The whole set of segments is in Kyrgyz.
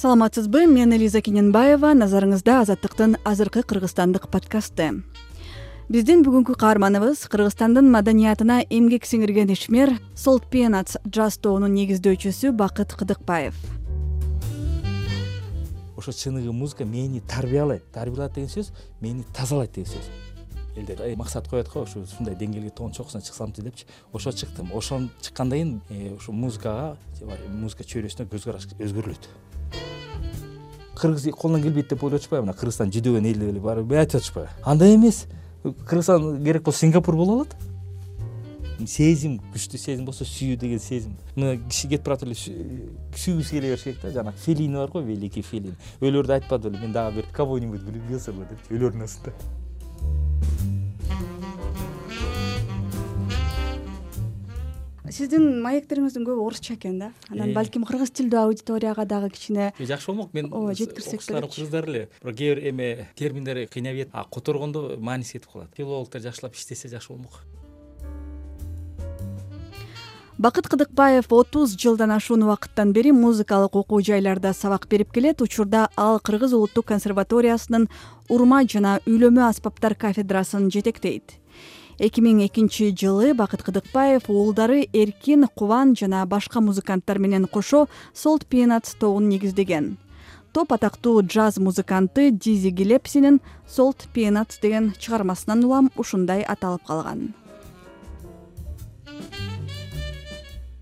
саламатсызбы мен элиза кененбаева. Назарыңызда азаттыктын азыркы кыргызстандык подкасты биздин бүгүнкү каарманыбыз кыргызстандын маданиятына эмгек сиңирген ишмер солт пенатс джаз тобунун негиздөөчүсү бакыт кыдыкбаев. Ошо чыныгы музыка мени тарбиялайт. Тарбиялайт деген сөз мени тазалайт деген сөз. Элдер максат коет го ушу ушундай деңгээлге тоонун чокусуна чыксамчы депчи. Ошо чыктым. Ошону чыккандан кийин э, ушу музыкага музыка чөйрөсүнө көз караш өзгөрүлөт кыргыз колунан келбейт деп ойлоп атышпайбы? Мына кыргызстан жүдөгөн эл деп барып бү айтып атышпайбы? Андай эмес. Кыргызстан керек болсо сингапур боло алат. Сезим күчтүү сезим болсо сүйүү деген сезим. Мына киши кетип баратып эле сүйгүсү келе бериш керек да жанагы фелини бар го великий фелин өлөрдү айтпады беле мен дагы бир кого нибудь влюбился бы депчи өлөрдүн астында сиздин маектериңиздин көбү орусча экен да? Анан балким кыргыз тилдүү аудиторияга дагы кичине жакшы болмок. Мен ооба жеткирсек окуучуларым кыргыздар эле. Бирок кээ бир эме терминдер кыйнап кетип которгондо мааниси кетип калат. Филологдор жакшылап иштесе жакшы болмок. Бакыт кыдыкбаев отуз жылдан ашуун убакыттан бери музыкалык окуу жайларда сабак берип келет. Учурда ал кыргыз улуттук консерваториясынын урма жана үйлөмө аспаптар кафедрасын жетектейт эки миң экинчи жылы бакыт кыдыкбаев уулдары эркин кубан жана башка музыканттар менен кошо солт пенатс тобун негиздеген. Топ атактуу джаз музыканты дизи гилепсинин солт пенатс деген чыгармасынан улам ушундай аталып калган.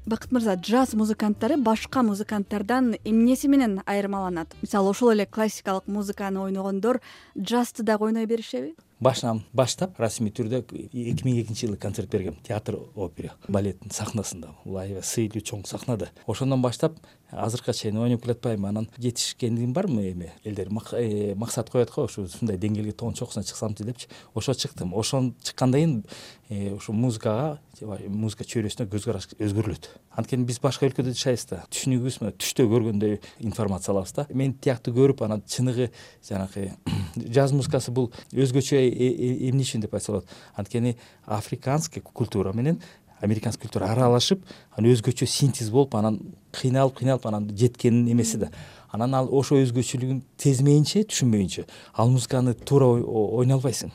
Бакыт мырза джаз музыканттары башка музыканттардан эмнеси менен айырмаланат? Мисалы ошол эле классикалык музыканы ойногондор джазды дагы ойной беришеби башынан баштап расмий түрдө эки миң экинчи жылы концерт бергем театр опера балеттин сахнасында. Бул аябай сыйлуу чоң сахнада ошондон баштап азыркыга чейин ойноп келатпаймынбы анан жетишкендигим бармы эми? Элдер э, максат коет го ушу ушундай деңгээлге тоонун чокусуна чыксамчы депчи. Ошо чыктым. Ошону чыккандан кийин э, ушу музыкага музыка чөйрөсүнө көз караш өзгөрүлөт. Анткени биз башка өлкөдө жашайбыз да. Түшүнүгүбүз мына түштө көргөндөй информация алабыз да. Мен тиякты көрүп анан чыныгы жанагы джаз музыкасы бул өзгөчө эмне үчүн деп айтса болот анткени африканский культура менен американский культура аралашып анан өзгөчө синтез болуп анан кыйналып кыйналып анан жеткен эмеси да. Анан ал ошо өзгөчөлүгүн сезмейинче түшүнбөйүнчө ал музыканы туура ойной албайсың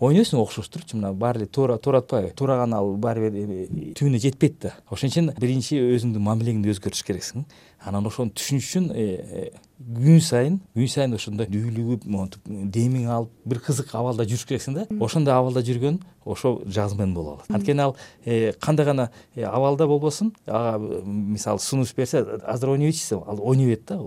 ойнойсуң окшош турчу мына баары эле туура туура атпайбы туураган ал баары бир түбүнө жетпейт да. Ошон үчүн биринчи өзүңдүн мамилеңди өзгөртүш керексиң. Анан ошону түшүнүш үчүн э, э, күн сайын күн сайын ошондой дүүлүгүп монтип демиң алып бир кызык абалда жүрүш керексиң да ошондой абалда жүргөн ошо жазмен боло алат. Анткени ал э, кандай гана абалда болбосун ага мисалы сунуш берсе азыр ойнойбейт десе ал ойной берет да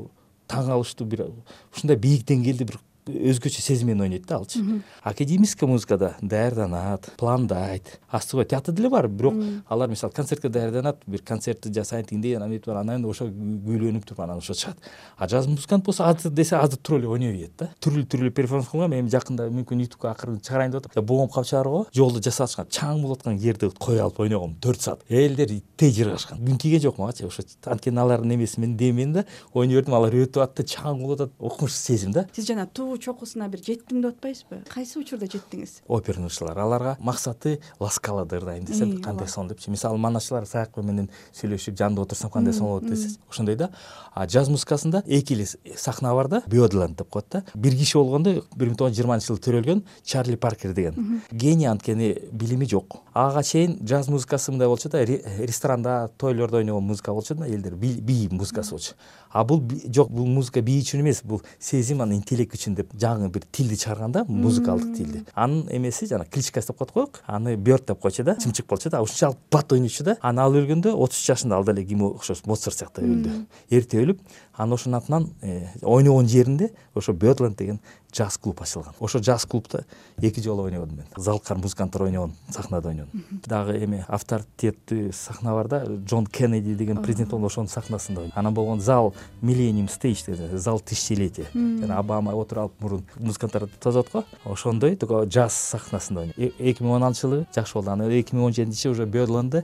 таң калыштуу бир ушундай бийик деңгээлде бир өзгөчө сезим менен ойнойт да алчы. Академический музыкада даярданат пландайт асты тиякта деле бар бирок алар мисалы концертке даярданат бир концертти жасайын тигиндей анан мынтип анан кийин ошо күүлөнүп туруп анан ошо чыгат. А джаз музыкант болсо азыр десе азыр туруп эле ойной берет да. Түрлүү түрлүү перформанс кылгам эми жакында мүмкүн ютубка акырын чыгарайын деп атам боом капчыгары го жолду жасап атышкан чаң болуп аткан жерди кое алып ойногом төрт саат. Элдер иттей жыргашкан күн тийген жок магачы ошо анткени алардын эмеси менен демин да ойной бердим алар өтүп атты чаң болуп атат. Укмуш сезим да. Сиз жана туу чокусуна бир жеттим деп атпайсызбы? Кайсы учурда жеттиңиз? Оперный аларга максаты ласкалады ырдайм десе кандай сонун депчи? Мисалы манашчылар саякбай менен сүйлөшүп жанында отурсам кандай сонун болот десең ошондой да. А джаз музыкасында эки эле сахна бар да бёдланд деп коет да. Бир киши болгондо бир миң тогуз жүз жыйырманчы жылы төрөлгөн чарли паркер деген. Гений анткени билими жок. Ага чейин джаз музыкасы мындай болчу да ресторанда тойлордо ойногон музыка болчу да элдер бий музыкасы болчу а бул жок бул музыка бий үчүн эмес бул сезим анан интеллект үчүн деп жаңы бир тилди чыгарган да музыкалдык тилди. Анын эмеси жанаг кличкасы деп коет го аны бёрд деп койчу да чымчык болчу да ушунчалык бат ойночу да. Анан ал өлгөндө отуз жашында ал деле кимге окшош моцарт сыяктуу өлдү. Эрте өлүп анан ошонун атынан э, ойногон жеринде ошо бёдланд деген джаз клуб ачылган. Ошо джаз клубда эки жолу ойнодум мен. Залкар музыканттар ойногон сахнада ойнодум дагы эме авторитеттүү сахна бар да джон кеннеди деген президент болгондо ошонун сахнасында. Анан болгону зал миллениум стейдж деген зал тысячелетия жана обама отуруп алып мурун музыканттарды тосот го ошондой только джаз сахнасында ойнодум эки миң он алтынчы жылы жакшы болду. Анан эки миң он жетинчи уже бёдландды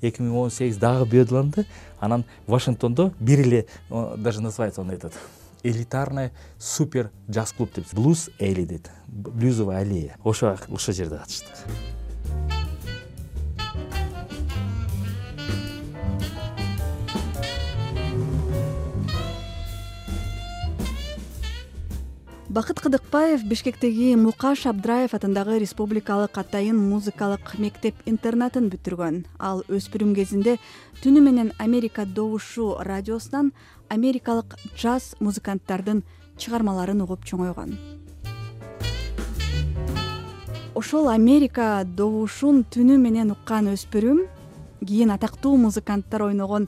эки миң он сегиз дагы бёдланды. Анан вашингтондо бир эле даже называется он этот элитарная супер джаз клуб деп. Блуз эли дейт. Блюзовая аллея. Ошо ошол жерде катыштык бакыт кыдыкбаев бишкектеги мукаш абдыраев атындагы республикалык атайын музыкалык мектеп интернатын бүтүргөн. Ал өспүрүм кезинде түнү менен америка добушу радиосунан америкалык джаз музыканттардын чыгармаларын угуп чоңойгон. Ошол америка добушун түнү менен уккан өспүрүм кийин атактуу музыканттар ойногон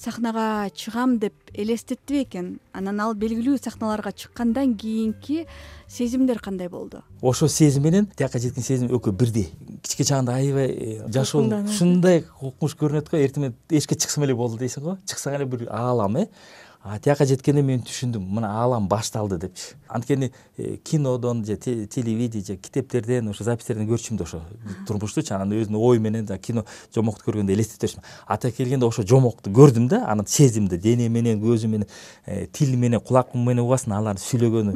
сахнага чыгам деп элестетти бекен анан ал белгилүү сахналарга чыккандан кийинки сезимдер кандай болду? Ошол сезим менен тияка жеткен сезим экөө бирдей. Кичине чагында аябай э, жашоо ушундай коркунуч көрүнөт го эртең менен эшикке чыксам эле болду дейсиң го чыксаң эле бир аалам э тияка жеткенде мен түшүндүм мына аалам башталды депчи. Анткени э, кинодон же телевидение же китептерден ошо записьтерден көрчүмүн да ошо турмуштучу. Анан өзүнүн ою менен кино жомокту көргөндө элестете берчүмүн ата келгенде ошо жомокту көрдүм да анан сезимди дене менен көзүм менен э, тил менен кулак менен угасың алардын сүйлөгөнү.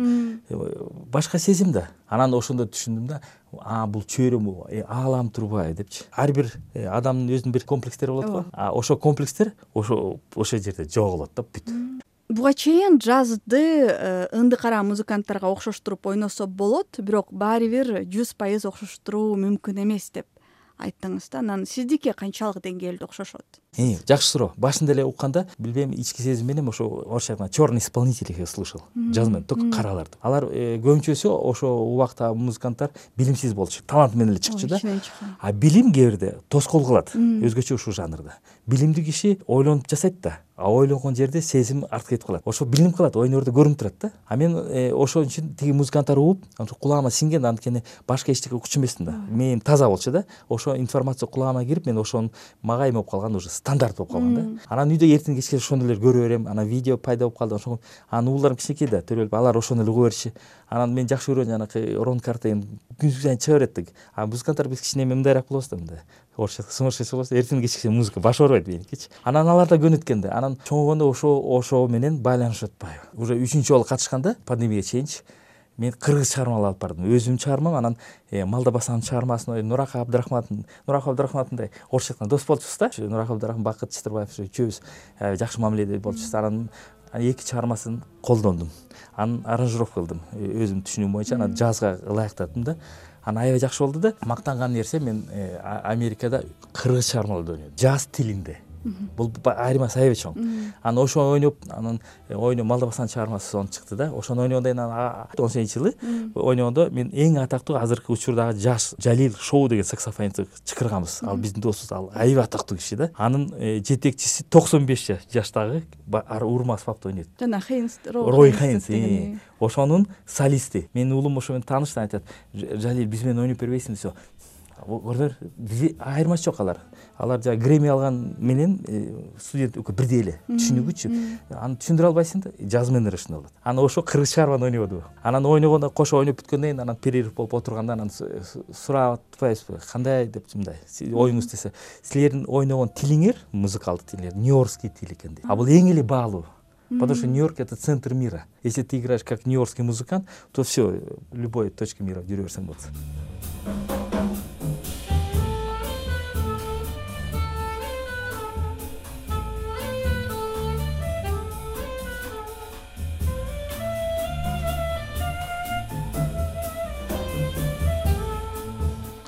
Э, башка сезим да анан ошондо түшүндүм да а бул чөйрөм аалам турбайбы депчи. Ар бир э, адамдын өзүнүн бир комплекстери болот го. А ошол комплекстер ошо ошол жерде жоголот да бүт. Буга чейин джазды э, ынды кара музыканттарга окшоштуруп ойносо болот бирок баары бир жүз пайыз окшоштуруу мүмкүн эмес деп айттыңыз да анан сиздики канчалык деңгээлде окшошот? Э, жакшы суроо. Башында эле укканда билбейм ички сезим менен ошо орусча айтканда черный исполнитель их слышал. Жазмен только караларды алар э, көбүнчөсү ошол убактагы музыканттар билимсиз болчу талант менен эле чыкчу да. а билим кээ бирде тоскоол кылат өзгөчө ушул жанрда. Билимдүү киши ойлонуп жасайт да а ойлонгон жерде сезим артка кетип калат. Ошо билинип калат ойнордо көрүнүп турат да. А мен э, ошон үчүн тиги музыканттарды угуп кулагыма сиңген анткени башка эчтеке укчу эмесмин да. Мээм таза болчу да. Ошо информация кулагыма кирип мен ошону мага болуп калган уже стандарт болуп калган да. Анан үйдө эртең кечке ошону эле көрө берем анан видео пайда болуп калды ошо анан ууларым кичинекей да төрөлүп алар ошону эле угуп берчү анан мен жакшы көргөн жанакы рон картейн күн сайын чыга берет да а музыканттар биз кичине мындайраак болобуз да мындай орусча сумасшедший болобуз эртең кечке музыка баш оорбойт меникичи анан алар да көнүткөн да. Анан чоңойгондо ошо ошо менен байланышып атпайбы уже үчүнчү жолу катышканда пандемияга чейинчи мен кыргыз чыгармалар алып бардым. Өзүмдүн чыгармам анан э, малдабасанын чыгармасын нурак абдрахмандын нурак абдрахмандындай орусча айтканда дос болчубуз да. Нурак абдрахман бакыт чытырбаев үчөөбүз аябай жакшы мамиледе болчубуз анан эки чыгармасын колдондум. Анан аранжировка кылдым. Э, өзүмдүн түшүнүгүм боюнча анан джазга ылайыктаттым да. Анан аябай жакшы болду да. Мактанган нерсе мен э, америкада кыргыз чыгармаларды ойнойм. Джаз тилинде бул айырмасы аябай чоң. Анан ошону ойноп анан э, ойноп малдабасанын чыгармасы сонун чыкты да. Ошону ойногондо анан он сегизинчи жылы ойногондо мен эң атактуу азыркы учурдагы жаш жалил шоу деген саксофонистти чакырганбыз ал биздин досубуз ал аябай атактуу киши да. Анын э, жетекчиси токсон беш жаштагы урма аспапта ойнойт. Жана хейнс рой хейнс э, ошонун солисти. Менин уулум ошо менен тааныш айтат. Жалил биз менен ойноп бербейсиңби десе бизде айырмасы жок алар. Алар жанаг греми алган менен э, студент экөө бирдей эле. Түшүнүгүчү. аны түшүндүрө албайсың да жазменleri ушундай болот анан ошо кыргыз чыгарманы ойнободубу. Анан ойногондо кошо ойноп бүткөндөн кийин анан перерыв болуп отурганда анан сурап атпайбызбы кандай деп мындай оюңуз десе силердин ойногон тилиңер музыкалдык тилиңер нью йоркский тил экен дейт а бул эң эле баалуу. Потому что нью йорк это центр мира. Если ты играешь как нью йоркский музыкант то все любой точке мира жүрө берсең болот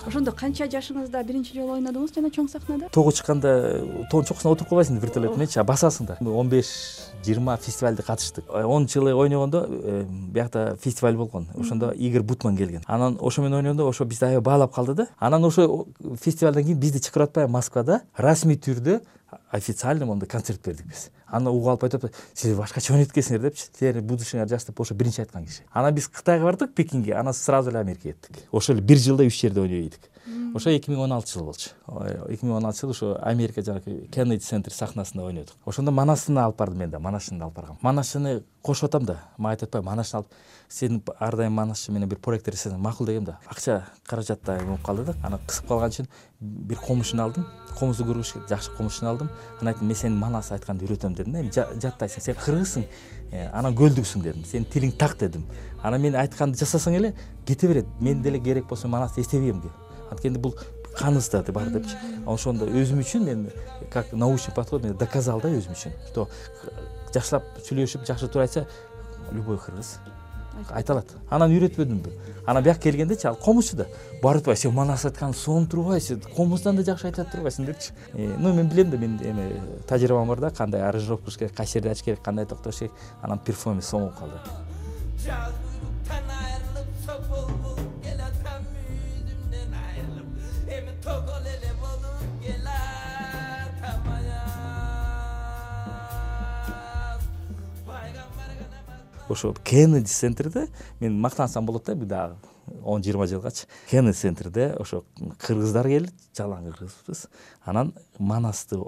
ошондо канча жашыңызда биринчи жолу ойнодуңуз жана чоң сахнада? Тоого чыкканда тоонун чокусуна отуруп калбайсың вертолет мененчи басасың да он беш жыйырма фестивалде катыштык. Онунчу жылы ойногондо э, биякта фестиваль болгон. Ошондо игорь бутман келген. Анан ошо менен ойногондо ошо бизди аябай баалап калды да. Анан ошо фестивалдан кийин бизди чакырып атпайбы москвада? Расмий түрдө официальный мондай концерт бердик биз. Аны угуп алып айтып атпайбы силер башкача ойнойт экенсиңер депчи. Силердин будущиңар жакшы деп ошо биринчи айткан киши. Анан биз кытайга бардык пекинге. Анан сразу эле америкага кеттик ошо эле бир жылда үч жерде ойной ийдик ошо эки миң он алтынчы жыл болчу. Эки миң он алтынчы жылы ошо америка жанагы кеннеди центр сахнасында ойнодук ошондо манашыны алып бардым мен да манашыны алып баргам. Манашыны кошуп атам да. Мага айтып атпайбы манашыны алып сен ар дайым манашчы менен бир проект жасасаң макул дегем да. Акча каражат да болуп калды да. Анан кысып калган үчүн бир комузчуну алдым. Комузду келди жакшы комузчуну алдым. Анан айттым мен сени манас айтканды үйрөтөм дедим да. Эми жаттайсың сен кыргызсың э, анан көлдүксүң дедим. Сенин тилиң так дедим. Анан мен айтканды жасасаң эле кете берет. Мен деле керек болсо манасты эстебейм анткени бул каныбызда бар депчи. Ошондо өзүм үчүн мен как научный подход мен доказал да өзүм үчүн что жакшылап сүйлөшүп жакшы туура айтса любой кыргыз айта алат. Анан үйрөтпөдүмбү анан бияка келгендечи ал комузчу да барып атпайбы сен манас айтканды сонун турбайсың комуздан да жакшы айтат турбайсың депчи. Э, ну мен билем да мен эме тажрыйбам бар да кандай аранжировка кылыш керек кайсы жерде ачыш керек кандай токтош керек. Анан перформанс сонун болуп калды ошо кеннеди центрде мен мактансам болот да дагы он жыйырма жылгачы кеннеди центрде ошо кыргыздар келди жалаң кыргызбыз. Анан манастын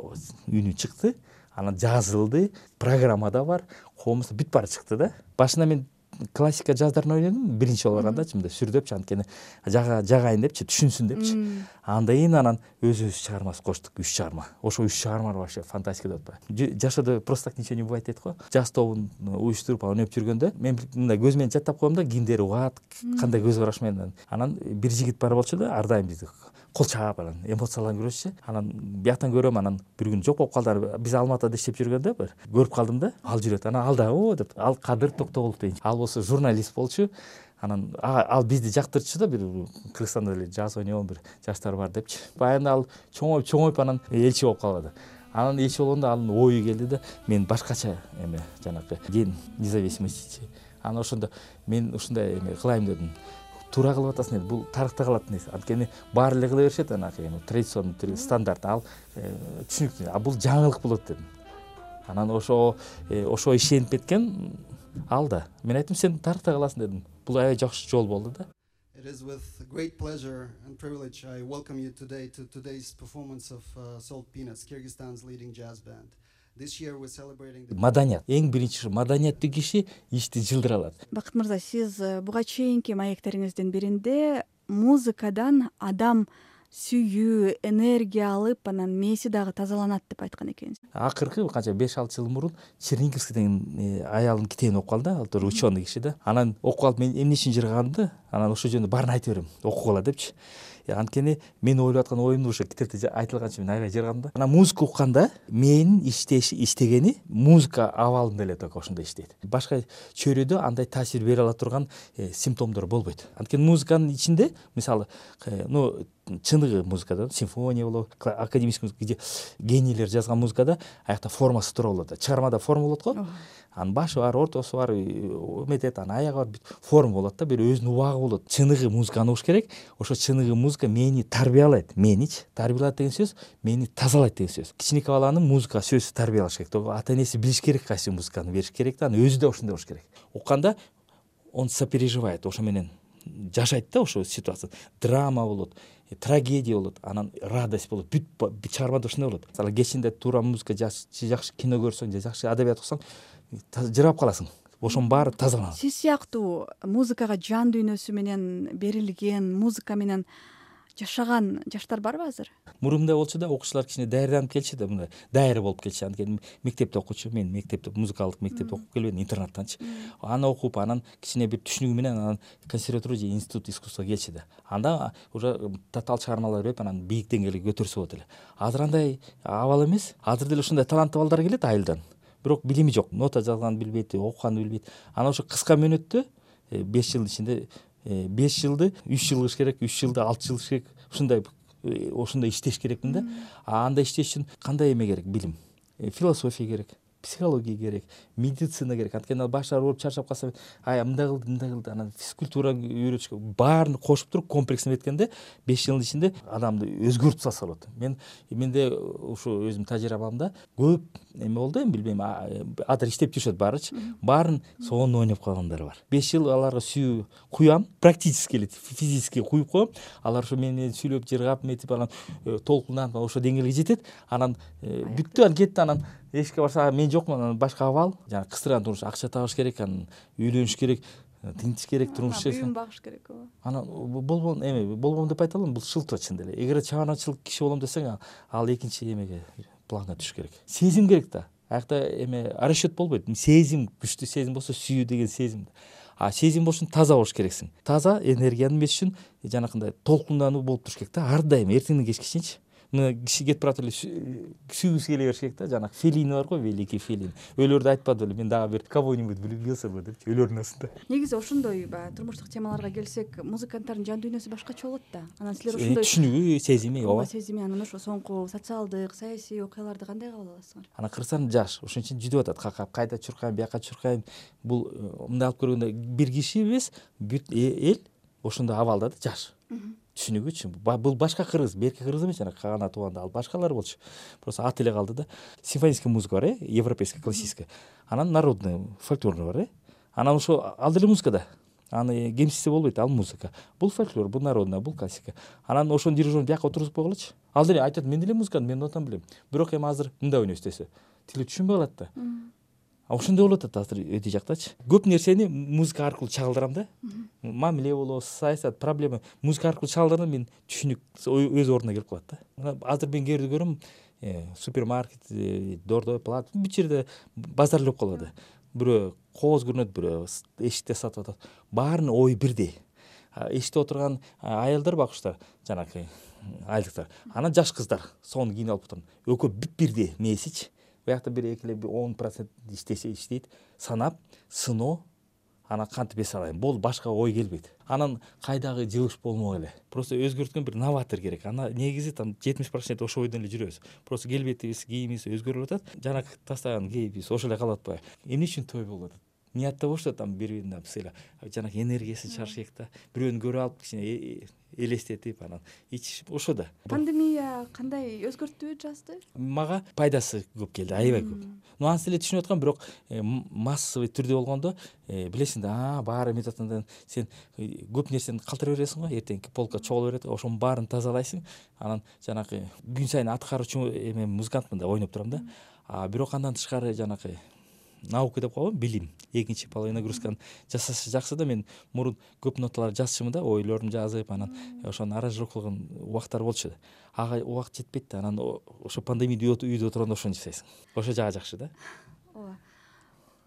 үнү чыкты. Анан жазылды программа да бар комузда бүт баары чыкты да. Башында мен классика жаздарын ойнодум. Биринчи болуп баргандачы мындай сүрдөпчү анткени жагайын депчи түшүнсүн депчи. Андан кийин анан өзүбүз чыгармасы коштук үч чыгарма. Ошо үч чыгарма вообще фантастика деп атпайбы жашоодо просто так ничего не бывает дейт го. Жаз тобун уюштуруп ойноп жүргөндө мен мындай көзү менен жаттап коем да кимдер угат кандай көз караш менен. Анан бир жигит бар болчу да ар дайым бизди кол чаап анан эмоцияланып жүрөчүчү анан бияктан көрөм анан бир күнү жок болуп калды. Биз алматыда иштеп жүргөндө бир. Көрүп калдым да. Ал жүрөт. Анан ал дагы о деп ал кадыр токтогулов дейчү ал болсо журналист болчу. Анан ал бизди жактырчу да бир кыргызстанда деле жаз ойногон бир жаштар бар депчи. Баягында ал чоңоюп чоңоюп анан элчи болуп калды анан элчи болгондо анын ою келди да мен башкача эме жанагы день независимости анан ошондо мен ушундай эме кылайын дедим туура кылып атасың деди бул тарыхта калат нерсе. Анткени баары эле кыла беришет анакы традиционный стандарт. Ал э, түшүнүктүү. А бул жаңылык болот дедим. Анан ошо э, ошого ишенип кеткен ал да. Мен айттым сен тарыхта каласың дедим. Бул аябай жакшы жол болду да маданият. Эң биринчи ушу маданияттуу киши ишти жылдыра алат бакыт мырза сиз э, буга чейинки маектериңиздин биринде музыкадан адам сүйүү энергия алып анан мээси дагы тазаланат деп айткан экенсиз. Акыркы канча беш алты жыл мурун черниговский деген э, аялдын китебин окуп калдым да ал тоже ученый киши да. Анан окуп калып мен эмне үчүн жырганымды анан ошол жөнүндө баарын айта берем. Окугула депчи анткени мен ойлоп аткан оюмду ошо китепте айтылганча мен аябай жыргадым да. Анан музыка укканда мээнин иштеши иштегени музыка абалында эле только ошондой иштейт. Башка чөйрөдө андай таасир бере ала турган э, симптомдор болбойт. Анткени музыканын ичинде мисалы э, ну чыныгы музыкада симфония болобу академический музыка где генийлер жазган музыкада аякта формасы туура болот да чыгармада форма болот го. Анын башы бар ортосу бар эметет анан аягы бар форма болот да бир өзүнүн убагы болот. Чыныгы музыканы угуш керек ошо чыныгы музыка мээни тарбиялайт. Мээничи тарбиялайт деген сөз мээни тазалайт деген сөз. Кичинекей баланы музыка сөзсүз тарбиялаш керек. Ата энеси билиш керек кайсы музыканы бериш керек да анан өзү да ошондой болуш керек. Укканда он сопереживает ошо менен жашайт да ошол ситуация. Драма болот трагедия болот анан радость болот бүт чыгармада ушундай болот. Мисалы кечинде туура музыка жакшы кино көрсөң же жакшы адабият уксаң жыргап каласың. Ошонун баары тазаланат. Сиз сыяктуу музыкага жан дүйнөсү менен берилген музыка менен жашаган жаштар барбы азыр? Мурун болчу да окуучулар кичине даярданып келчү да мындай даяр болуп келчү анткени мектепте окучу мен мектепте музыкалдык мектепте окуп келбедим интернаттанчы. Аны окуп анан кичине бир түшүнүгү менен анан консерватория же институт искусствого келчү да. Анда уже татаал чыгармалар берип анан бийик деңгээлге көтөрсө болот эле. Азыр андай абал эмес. Азыр деле ушундай таланттуу балдар келет айылдан. Бирок билими жок. Нота жазганды билбейт окуганды билбейт. Анан ошо кыска мөөнөттө э, беш жылдын ичинде беш жылды үч жыл кылыш керек үч жылды алты жыл кылыш керек. Ушундай э, ошондой иштеш керекмин да. А андай иштеш үчүн кандай эме керек? Билим. Э, философия керек психология керек медицина керек. Анткени ал башы ооруп чарчап калса ай мындай кылды мындай кылды анан физкультураны үйрөтүш керек баарын кошуп туруп комплексно эткенде беш жылдын ичинде адамды өзгөртүп салса болот мен менде ушу өзүмдүн тажрыйбамда көп эме болду эми билбейм азыр иштеп жүрүшөт баарычы. Баарын сонун ойноп калгандар бар. Беш жыл аларга сүйүү куям практически эле физически куюп коем. Алар ошо мени менен сүйлөп жыргап эметип анан э, толкунданып ошол деңгээлге жетет. Анан э, бүттү анан кетти анан эшикке барса мен жокмун анан башка абал жанагы кыстырган турмуш акча табыш керек анан үйлөнүш керек тинтиш керек турмуш үйүн багыш керек ооба. Анан болбогон эме болбойм деп айта албайм бул шылтоо чын эле эгер чыгармачылык киши болом десең ал экинчи эмеге планга түшүш керек. Сезим керек да. Аякта эме расчет болбойт. Сезим күчтүү сезим болсо сүйүү деген сезим. А сезим болуш үчүн таза болуш керексиң. Таза энергияны эмес үчүн жанакындай толкундануу болуп туруш керек да. Ар дайым эртеңден кечке чейинчи киши кетип баратып эле сүйгүсү келе бериш керек да жанагы фелини бар го великий фелин өлөрдү айтпады беле мен дагы бир кого нибудь влюбился бы депчи өлөрдүн астында. Негизи ошондой баягы турмуштук темаларга келсек музыканттардын жан дүйнөсү башкача болот да. Анан силер э, ошондой түшүнүгү сезими ооба. Сезими анан ошо соңку социалдык саясий окуяларды кандай кабыл аласыңар анан кыргызстан жаш ошон үчүн жүдөп атат. Какап кайда чуркайм бияка чуркайм бул мындай алып көргөндө бир киши эмес бүт э, эл ошондой абалда да жаш түшүнүгү үчүн бул башка кыргыз берки кыргыз эмес жанагы кагана тубанда ал башкалар болчу. Просто аты эле калды да. Симфонический музыка бар э европейская классическая анан народный фольклорный бар э. Анан ошо ал деле музыка да. Аны кемситсе болбойт ал музыка. Бул фольклор бул народный бул классика. Анан ошонун дирижерун бияка отургузуп койгулачы ал деле айтат мен деле музыкант мен нотаны билем. Бирок эми азыр мындай ойнойбуз десе. Тили түшүнбөй калат да ошондой болуп атат азыр эти жактачы. Көп нерсени музыка аркылуу чагылдырам да. Мамиле болобу саясат проблема. Музыка аркылуу чагылдырганда мен түшүнүк өз ордуна келип калат да. Азыр мен кээ бирде көрөм э, супермаркет э, дордой плат бүт жерде базар эле болуп калды бирөө кооз көрүнөт бирөө эшикте сатып атат. Баарынын ою бирдей. Эшикте отурган аялдар байкуштар жанагы айылдыктар анан жаш кыздар сонун кийинип алып отурган. Экөө бүт бирдей мээсичи биякта бир эки эле он процент иштесе иштейт. Санап сыноо анан кантип эс алайын? Болду башка ой келбейт. Анан кайдагы жылыш болмок эле. Просто өзгөрткөн бир новатор керек. Ана негизи там жетимиш процент ошол ойдон эле жүрөбүз. Просто келбетибиз кийимибиз өзгөрүп атат. Жанагы тастаган кейипибиз ошол эле калып атпайбы эмне үчүн той болуп атат ниятта болуш да там бири бирине сыйлап жанагы энергиясын чыгарыш керек да. Бирөөнү көрүп алып кичине э, э, элестетип анан ичишип ошо да. Пандемия кандай өзгөрттүбү жазды? Мага пайдасы көп келди аябай көп. Нубансы деле түшүнүп аткам бирок э, массовый түрдө болгондо билесиң да баары эметип атканда сен көп нерсени калтыра бересиң го эртеңки полка чогула берет ошонун баарын тазалайсың. Анан жанагы күн сайын аткаруучу эме музыкантмын да ойноп турам да. Бирок андан тышкары жанагы наука деп коебу билим. Экинчи половой нагрузканы жасаса жакшы да мен мурун көп ноталарды жазчумун да ойлорумду жазып анан ошону аранжировка кылган убактар болчу ага убакыт жетпейт да анан ошо пандемия үйдө отурганда ошону жасайсың. Ошол жагы жакшы да. Ооба.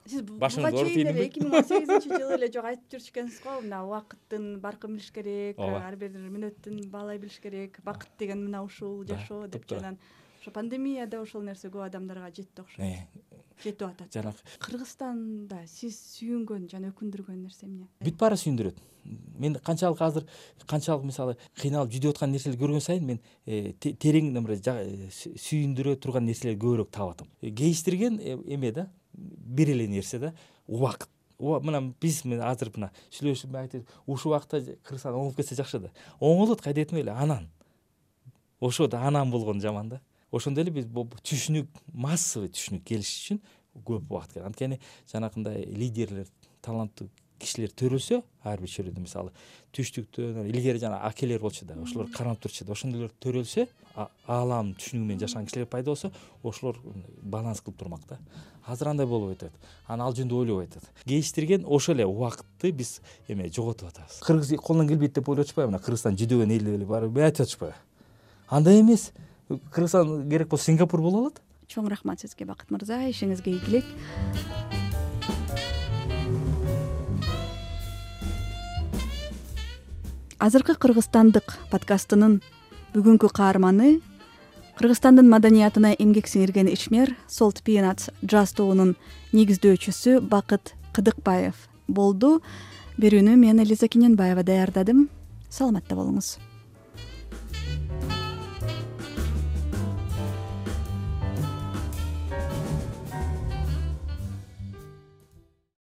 Сиз буга чейин деле эки миң он сегизинчи жылы эле жок айтып жүрчү экенсиз го мына убакыттын баркын билиш керек ооба. ар бир мүнөтүн баалай билиш керек бакыт деген мына ушул жашоо депчи анан ошо пандемияда ошол нерсе көп адамдарга жетти окшойт. Э, жетип атат. жанагы кыргызстанда сиз сүйүнгөн жана өкүндүргөн нерсе эмне? Бүт баары сүйүндүрөт. Мен канчалык азыр канчалык мисалы кыйналып жүдөп аткан нерселерди көргөн сайын мен э, терең э, сүйүндүрө турган нерселерди көбүрөөк таап атам. Кейиштирген эме да бир эле нерсе да убакыт. Мына биз азыр мына сүйлөшүп айтып ушул убакытта кыргызстан оңолуп кетсе жакшы да. Оңолот кайда этмей эле анан. Ошо да анан болгону жаман да ошондой эле биз түшүнүк массовый түшүнүк келиш үчүн көп убакыт керек. Анткени жанакындай лидерлер таланттуу кишилер төрөлсө ар бир чөйрөдө мисалы түштүктөн илгери жанаг акелер болчу да ошолор кармап турчу да ошондойлор төрөлсө аалам түшүнүгү менен жашаган кишилер пайда болсо ошолор баланс кылып турмак да. Азыр андай болбой атат анан ал жөнүндө ойлобой атат кейиштирген ошол эле убакытты биз эме жоготуп атабыз. Кыргыз колунан келбейт деп ойлоп атышпайбы мына кыргызстан жүдөгөн эл деп эле айтып атышпайбы андай эмес кыргызстан керек болсо сингапур боло алат? Чоң рахмат сизге бакыт мырза ишиңизге ийгилик. Азыркы кыргызстандык подкастынын бүгүнкү каарманы кыргызстандын маданиятына эмгек сиңирген ишмер солт пинатс джаз тобунун негиздөөчүсү бакыт кыдыкбаев болду. Берүүнү мен элиза кененбаева даярдадым. Саламатта болуңуз